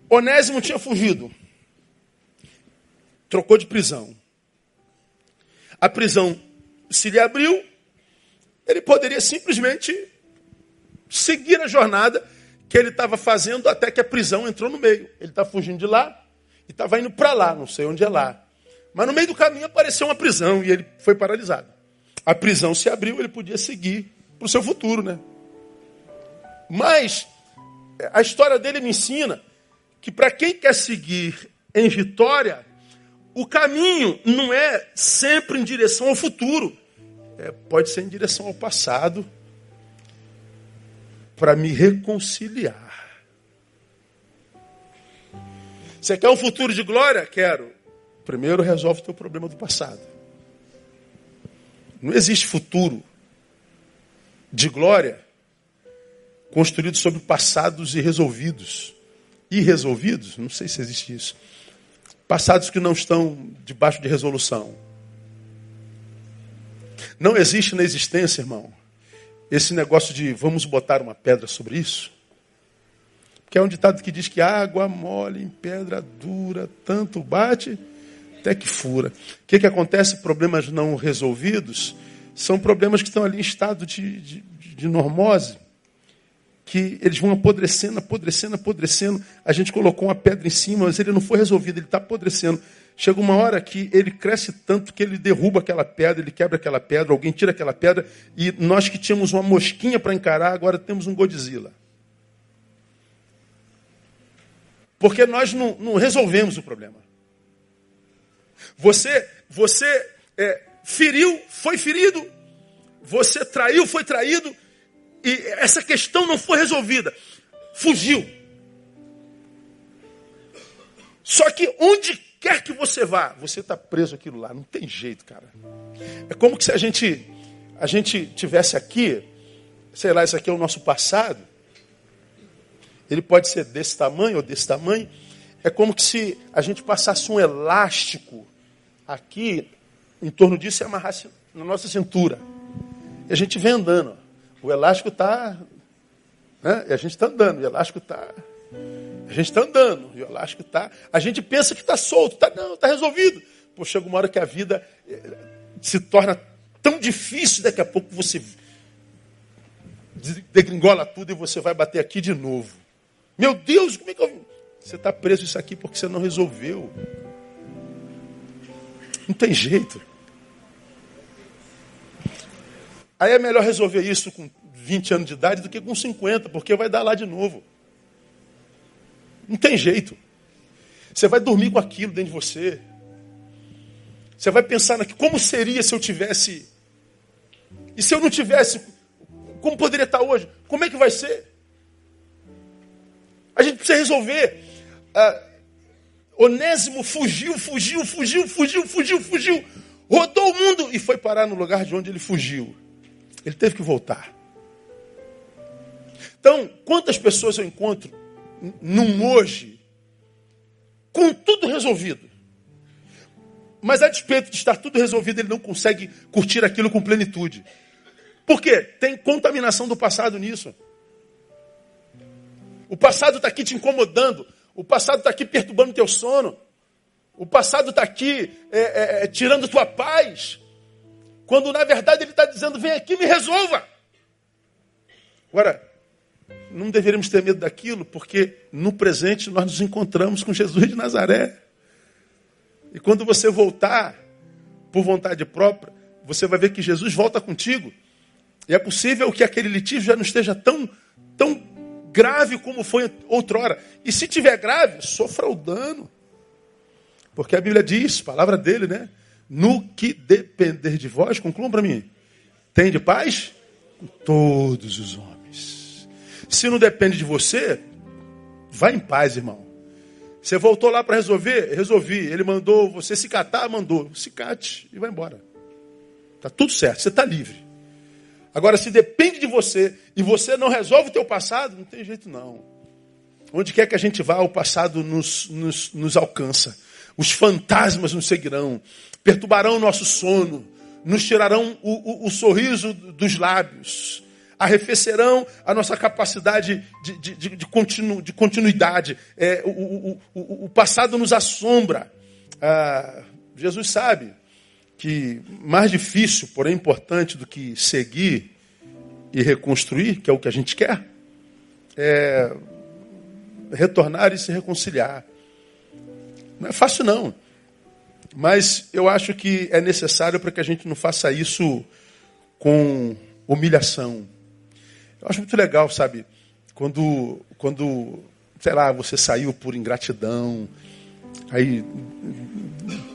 Onésimo tinha fugido. Trocou de prisão. A prisão se lhe abriu ele poderia simplesmente seguir a jornada que ele estava fazendo até que a prisão entrou no meio. Ele está fugindo de lá e estava indo para lá, não sei onde é lá. Mas no meio do caminho apareceu uma prisão e ele foi paralisado. A prisão se abriu, ele podia seguir para o seu futuro, né? Mas a história dele me ensina que para quem quer seguir em vitória, o caminho não é sempre em direção ao futuro é, pode ser em direção ao passado para me reconciliar. Você quer um futuro de glória? Quero. Primeiro resolve o teu problema do passado. Não existe futuro de glória construído sobre passados irresolvidos. Irresolvidos? Não sei se existe isso. Passados que não estão debaixo de resolução. Não existe na existência, irmão, esse negócio de vamos botar uma pedra sobre isso. Que é um ditado que diz que água mole em pedra dura, tanto bate até que fura. O que, que acontece? Problemas não resolvidos são problemas que estão ali em estado de, de, de normose, que eles vão apodrecendo, apodrecendo, apodrecendo. A gente colocou uma pedra em cima, mas ele não foi resolvido, ele está apodrecendo. Chega uma hora que ele cresce tanto que ele derruba aquela pedra, ele quebra aquela pedra, alguém tira aquela pedra, e nós que tínhamos uma mosquinha para encarar, agora temos um Godzilla. Porque nós não, não resolvemos o problema. Você, você é, feriu, foi ferido. Você traiu, foi traído. E essa questão não foi resolvida. Fugiu. Só que onde quer que você vá, você está preso aquilo lá. Não tem jeito, cara. É como que se a gente, a gente tivesse aqui, sei lá, isso aqui é o nosso passado. Ele pode ser desse tamanho ou desse tamanho. É como que se a gente passasse um elástico aqui em torno disso e amarrasse na nossa cintura. E a gente vem andando. O elástico está. Né? E a gente está andando, o elástico está. A gente está andando, e o elástico está. A gente pensa que está solto, tá, não, está resolvido. Pô, chega uma hora que a vida eh, se torna tão difícil, daqui a pouco você degringola tudo e você vai bater aqui de novo. Meu Deus, como é que eu. Você está preso isso aqui porque você não resolveu. Não tem jeito. Aí é melhor resolver isso com 20 anos de idade do que com 50, porque vai dar lá de novo. Não tem jeito. Você vai dormir com aquilo dentro de você. Você vai pensar naquilo, como seria se eu tivesse. E se eu não tivesse, como poderia estar hoje? Como é que vai ser? A gente precisa resolver. Ah, Onésimo fugiu, fugiu, fugiu, fugiu, fugiu, fugiu. Rodou o mundo e foi parar no lugar de onde ele fugiu. Ele teve que voltar. Então, quantas pessoas eu encontro num hoje com tudo resolvido? Mas a despeito de estar tudo resolvido, ele não consegue curtir aquilo com plenitude. Por quê? Tem contaminação do passado nisso. O passado está aqui te incomodando. O passado está aqui perturbando teu sono. O passado está aqui é, é, é, tirando tua paz. Quando na verdade ele está dizendo: vem aqui, me resolva. Agora, não deveríamos ter medo daquilo, porque no presente nós nos encontramos com Jesus de Nazaré. E quando você voltar, por vontade própria, você vai ver que Jesus volta contigo. E é possível que aquele litígio já não esteja tão, tão grave como foi outrora. E se tiver grave, sofra o dano. Porque a Bíblia diz, palavra dele, né? No que depender de vós, concluam para mim. Tem de paz todos os homens. Se não depende de você, vá em paz, irmão. Você voltou lá para resolver? Resolvi. Ele mandou você se catar? Mandou. Se cate e vai embora. Está tudo certo, você está livre. Agora, se depende de você e você não resolve o teu passado, não tem jeito não. Onde quer que a gente vá, o passado nos, nos, nos alcança. Os fantasmas nos seguirão, perturbarão o nosso sono, nos tirarão o, o, o sorriso dos lábios, arrefecerão a nossa capacidade de, de, de, de, continu, de continuidade. É, o, o, o, passado nos assombra. Ah, Jesus sabe que mais difícil, porém importante do que seguir e reconstruir, que é o que a gente quer, é retornar e se reconciliar. Não é fácil não. Mas eu acho que é necessário para que a gente não faça isso com humilhação. Eu acho muito legal, sabe? Quando, quando sei lá, você saiu por ingratidão, aí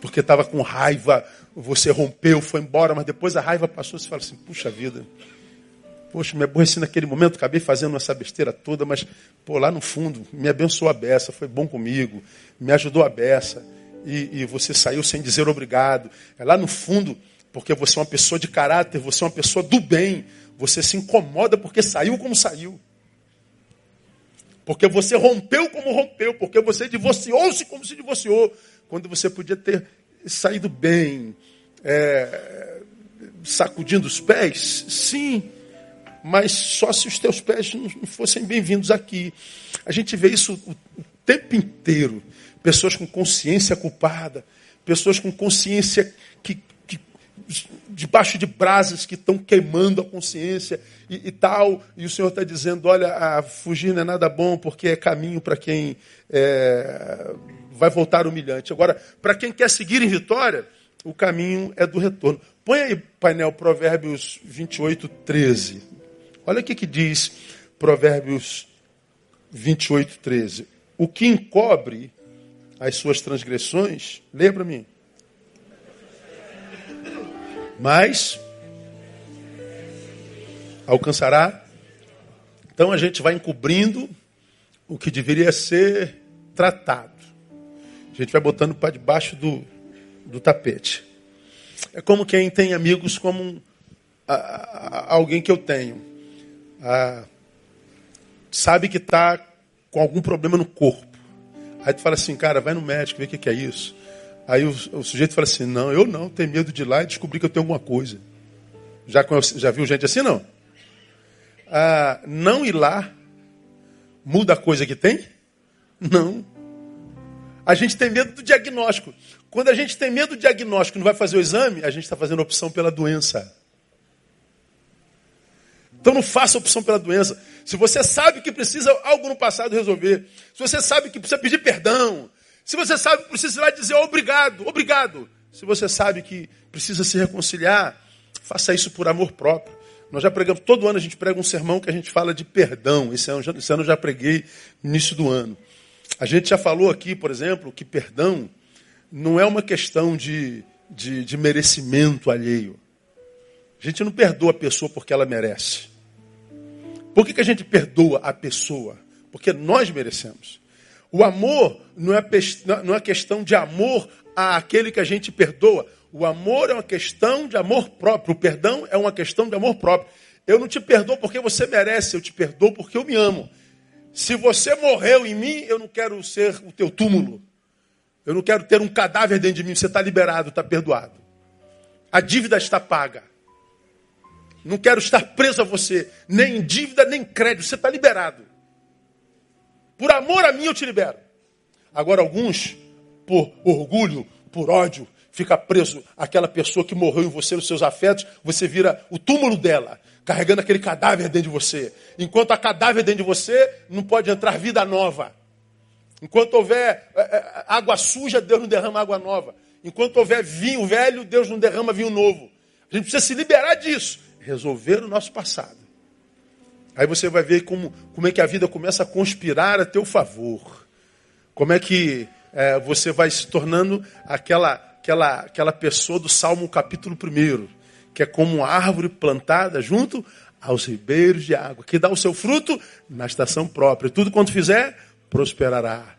porque estava com raiva, você rompeu, foi embora, mas depois a raiva passou, você fala assim, puxa vida, poxa, me aborreci naquele momento, acabei fazendo essa besteira toda, mas, pô, lá no fundo, me abençoou a beça, foi bom comigo, me ajudou a beça, e, e você saiu sem dizer obrigado. É lá no fundo, porque você é uma pessoa de caráter, você é uma pessoa do bem, você se incomoda porque saiu como saiu. Porque você rompeu como rompeu, porque você divorciou-se como se divorciou, quando você podia ter saído bem, é, sacudindo os pés, sim, mas só se os teus pés não fossem bem-vindos aqui. A gente vê isso o tempo inteiro. Pessoas com consciência culpada, pessoas com consciência que debaixo de brasas que estão queimando a consciência e, e tal. E o Senhor está dizendo: olha, fugir não é nada bom porque é caminho para quem é, vai voltar humilhante. Agora, para quem quer seguir em vitória, o caminho é do retorno. Põe aí, painel, Provérbios 28, 13. Olha o que, diz Provérbios 28, 13. O que encobre as suas transgressões, mim. Mas alcançará. Então a gente vai encobrindo o que deveria ser tratado. A gente vai botando para debaixo do, do tapete. É como quem tem amigos como a, a, alguém que eu tenho. A, sabe que está com algum problema no corpo. Aí tu fala assim, cara, vai no médico, vê o que, que é isso. Aí o, o, sujeito fala assim, não, eu não, tenho medo de ir lá e descobrir que eu tenho alguma coisa. Já, já viu gente assim, não? Ah, não ir lá muda a coisa que tem? Não. A gente tem medo do diagnóstico. Quando a gente tem medo do diagnóstico e não vai fazer o exame, a gente está fazendo opção pela doença. Então não faça opção pela doença. Se você sabe que precisa algo no passado resolver, se você sabe que precisa pedir perdão, se você sabe que precisa dizer obrigado, obrigado, se você sabe que precisa se reconciliar, faça isso por amor próprio. Nós já pregamos, todo ano a gente prega um sermão que a gente fala de perdão. Esse ano, esse ano eu já preguei no início do ano. A gente já falou aqui, por exemplo, que perdão não é uma questão de, de, de merecimento alheio. A gente não perdoa a pessoa porque ela merece. Por que, que a gente perdoa a pessoa? Porque nós merecemos. O amor não é, não é questão de amor àquele que a gente perdoa. O amor é uma questão de amor próprio. O perdão é uma questão de amor próprio. Eu não te perdoo porque você merece, eu te perdoo porque eu me amo. Se você morreu em mim, eu não quero ser o teu túmulo. Eu não quero ter um cadáver dentro de mim. Você está liberado, está perdoado. A dívida está paga. Não quero estar preso a você, nem em dívida, nem em crédito. Você está liberado. Por amor a mim, eu te libero. Agora, alguns, por orgulho, por ódio, fica preso aquela pessoa que morreu em você, nos seus afetos, você vira o túmulo dela, carregando aquele cadáver dentro de você. Enquanto há cadáver dentro de você, não pode entrar vida nova. Enquanto houver é, é, água suja, Deus não derrama água nova. Enquanto houver vinho velho, Deus não derrama vinho novo. A gente precisa se liberar disso, resolver o nosso passado. Aí você vai ver como, como é que a vida começa a conspirar a teu favor. Como é que é, você vai se tornando aquela, aquela, aquela pessoa do Salmo capítulo 1, que é como uma árvore plantada junto aos ribeiros de água, que dá o seu fruto na estação própria. Tudo quanto fizer, prosperará.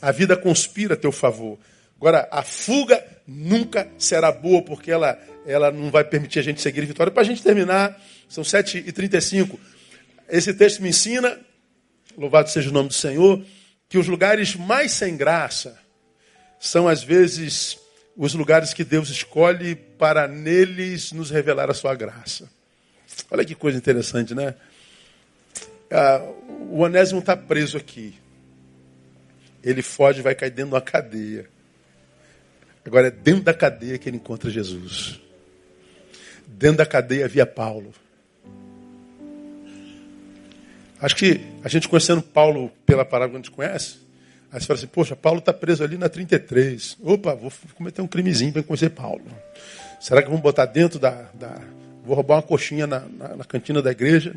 A vida conspira a teu favor. Agora, a fuga nunca será boa, porque ela, ela não vai permitir a gente seguir em vitória. Para a gente terminar, são 7h35. Esse texto me ensina, louvado seja o nome do Senhor, que os lugares mais sem graça são, às vezes, os lugares que Deus escolhe para neles nos revelar a sua graça. Olha que coisa interessante, né? Ah, o Onésimo está preso aqui ele foge e vai cair dentro de uma cadeia. Agora é dentro da cadeia que ele encontra Jesus. Dentro da cadeia havia Paulo. Acho que a gente conhecendo Paulo pela que a gente conhece, aí você fala assim, poxa, Paulo está preso ali na 33. Opa, vou cometer um crimezinho para conhecer Paulo. Será que vamos botar dentro da. da... Vou roubar uma coxinha na, na, na cantina da igreja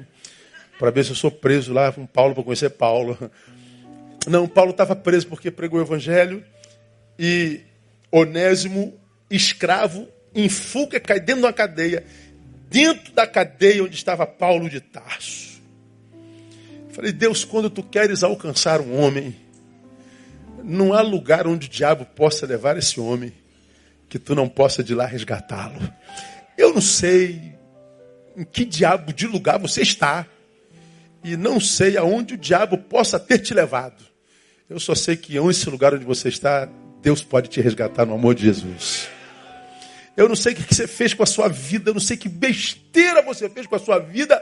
para ver se eu sou preso lá com Paulo para conhecer Paulo. Não, Paulo estava preso porque pregou o evangelho e Onésimo, escravo, em fuga, cai dentro de uma cadeia, dentro da cadeia onde estava Paulo de Tarso. Falei, Deus, quando tu queres alcançar um homem, não há lugar onde o diabo possa levar esse homem que tu não possa de lá resgatá-lo. Eu não sei em que diabo de lugar você está. E não sei aonde o diabo possa ter te levado. Eu só sei que esse lugar onde você está, Deus pode te resgatar no amor de Jesus. Eu não sei o que você fez com a sua vida, eu não sei que besteira você fez com a sua vida,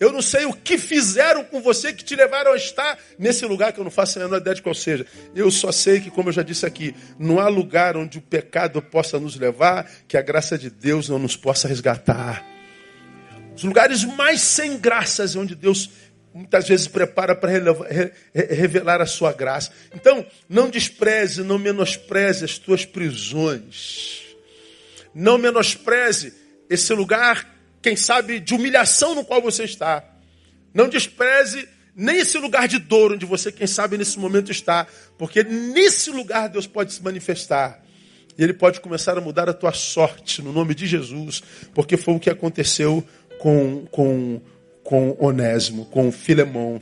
eu não sei o que fizeram com você que te levaram a estar nesse lugar que eu não faço a menor ideia de qual seja. Eu só sei que, como eu já disse aqui, não há lugar onde o pecado possa nos levar que a graça de Deus não nos possa resgatar. Os lugares mais sem graças onde Deus muitas vezes prepara para revelar a sua graça. Então, não despreze, não menospreze as tuas prisões. Não menospreze esse lugar quem sabe, de humilhação no qual você está. Não despreze nem esse lugar de dor onde você, quem sabe, nesse momento está. Porque nesse lugar Deus pode se manifestar. E Ele pode começar a mudar a tua sorte, no nome de Jesus. Porque foi o que aconteceu com, com, com Onésimo, com Filemão.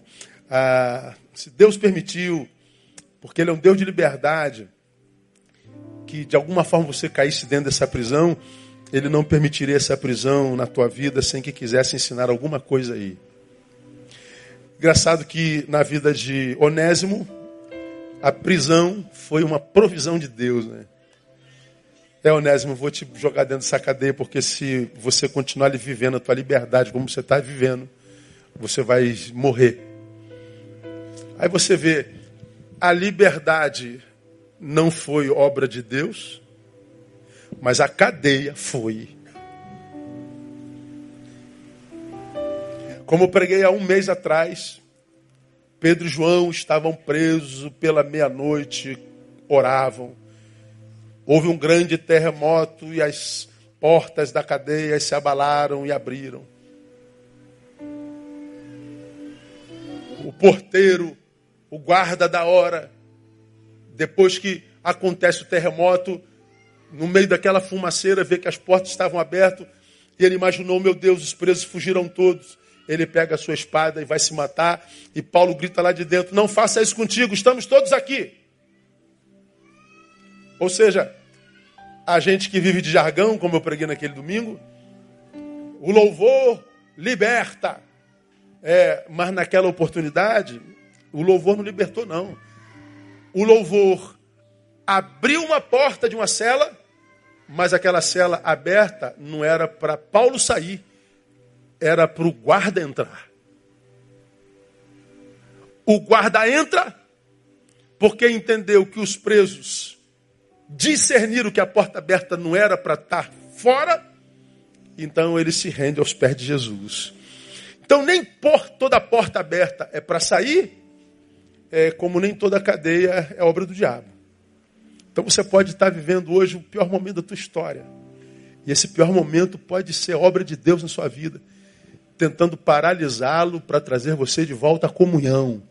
Ah, se Deus permitiu, porque Ele é um Deus de liberdade, que de alguma forma você caísse dentro dessa prisão, ele não permitiria essa prisão na tua vida sem que quisesse ensinar alguma coisa aí. Engraçado que na vida de Onésimo, a prisão foi uma provisão de Deus, né? É, Onésimo, vou te jogar dentro dessa cadeia, porque se você continuar vivendo a tua liberdade como você está vivendo, você vai morrer. Aí você vê, a liberdade não foi obra de Deus, mas a cadeia foi. Como preguei há um mês atrás, Pedro e João estavam presos pela meia-noite, oravam. Houve um grande terremoto e as portas da cadeia se abalaram e abriram. O porteiro, o guarda da hora, depois que acontece o terremoto, no meio daquela fumaceira, vê que as portas estavam abertas, e ele imaginou, meu Deus, os presos fugiram todos. Ele pega a sua espada e vai se matar, e Paulo grita lá de dentro: Não faça isso contigo, estamos todos aqui. Ou seja, a gente que vive de jargão, como eu preguei naquele domingo, o louvor liberta. É, mas naquela oportunidade, o louvor não libertou, não. O louvor abriu uma porta de uma cela mas aquela cela aberta não era para Paulo sair, era para o guarda entrar. O guarda entra porque entendeu que os presos discerniram que a porta aberta não era para estar fora, então ele se rende aos pés de Jesus. Então nem por toda porta aberta é para sair, é, como nem toda cadeia é obra do diabo. Então você pode estar vivendo hoje o pior momento da tua história. E esse pior momento pode ser obra de Deus na sua vida, tentando paralisá-lo para trazer você de volta à comunhão.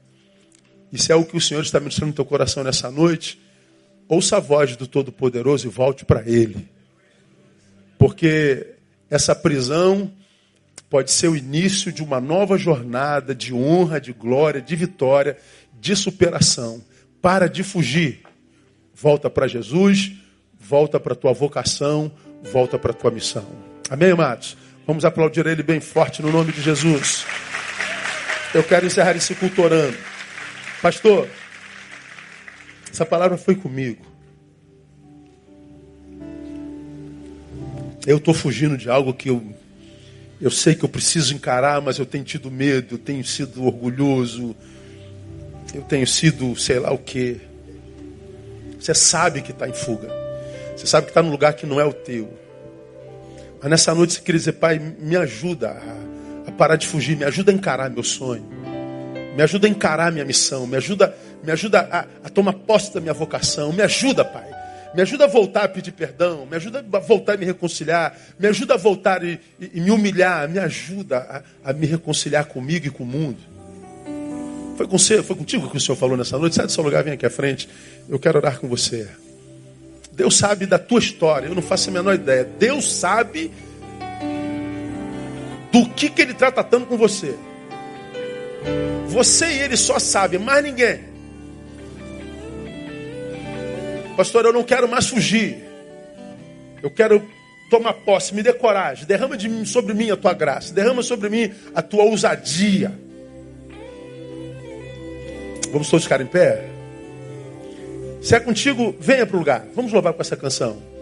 Se é o que o Senhor está ministrando no teu coração nessa noite, ouça a voz do Todo-Poderoso e volte para Ele. Porque essa prisão pode ser o início de uma nova jornada de honra, de glória, de vitória, de superação. Para de fugir Volta para Jesus, volta para a tua vocação, volta para a tua missão. Amém, amados? Vamos aplaudir ele bem forte no nome de Jesus. Eu quero encerrar esse culto orando. Pastor, essa palavra foi comigo. Eu estou fugindo de algo que eu, eu sei que eu preciso encarar, mas eu tenho tido medo, eu tenho sido orgulhoso, eu tenho sido sei lá o que. Você sabe que está em fuga. Você sabe que está num lugar que não é o teu. Mas nessa noite você quer dizer, Pai, me ajuda a, a, parar de fugir, me ajuda a encarar meu sonho. Me ajuda a encarar minha missão. Me ajuda, me ajuda a, a tomar posse da minha vocação. Me ajuda, Pai. Me ajuda a voltar a pedir perdão. Me ajuda a voltar a me reconciliar. Me ajuda a voltar e, e, e me humilhar. Me ajuda a, a me reconciliar comigo e com o mundo. Foi, com você, foi contigo que o Senhor falou nessa noite? Sai do seu lugar, vem aqui à frente. Eu quero orar com você. Deus sabe da tua história, eu não faço a menor ideia. Deus sabe do que, que Ele está tratando com você. Você e Ele só sabem, mais ninguém. Pastor, eu não quero mais fugir. Eu quero tomar posse, me dê coragem, derrama de mim, sobre mim a tua graça, derrama sobre mim a tua ousadia. Vamos todos ficar em pé? Se é contigo, venha para o lugar. Vamos louvar com essa canção.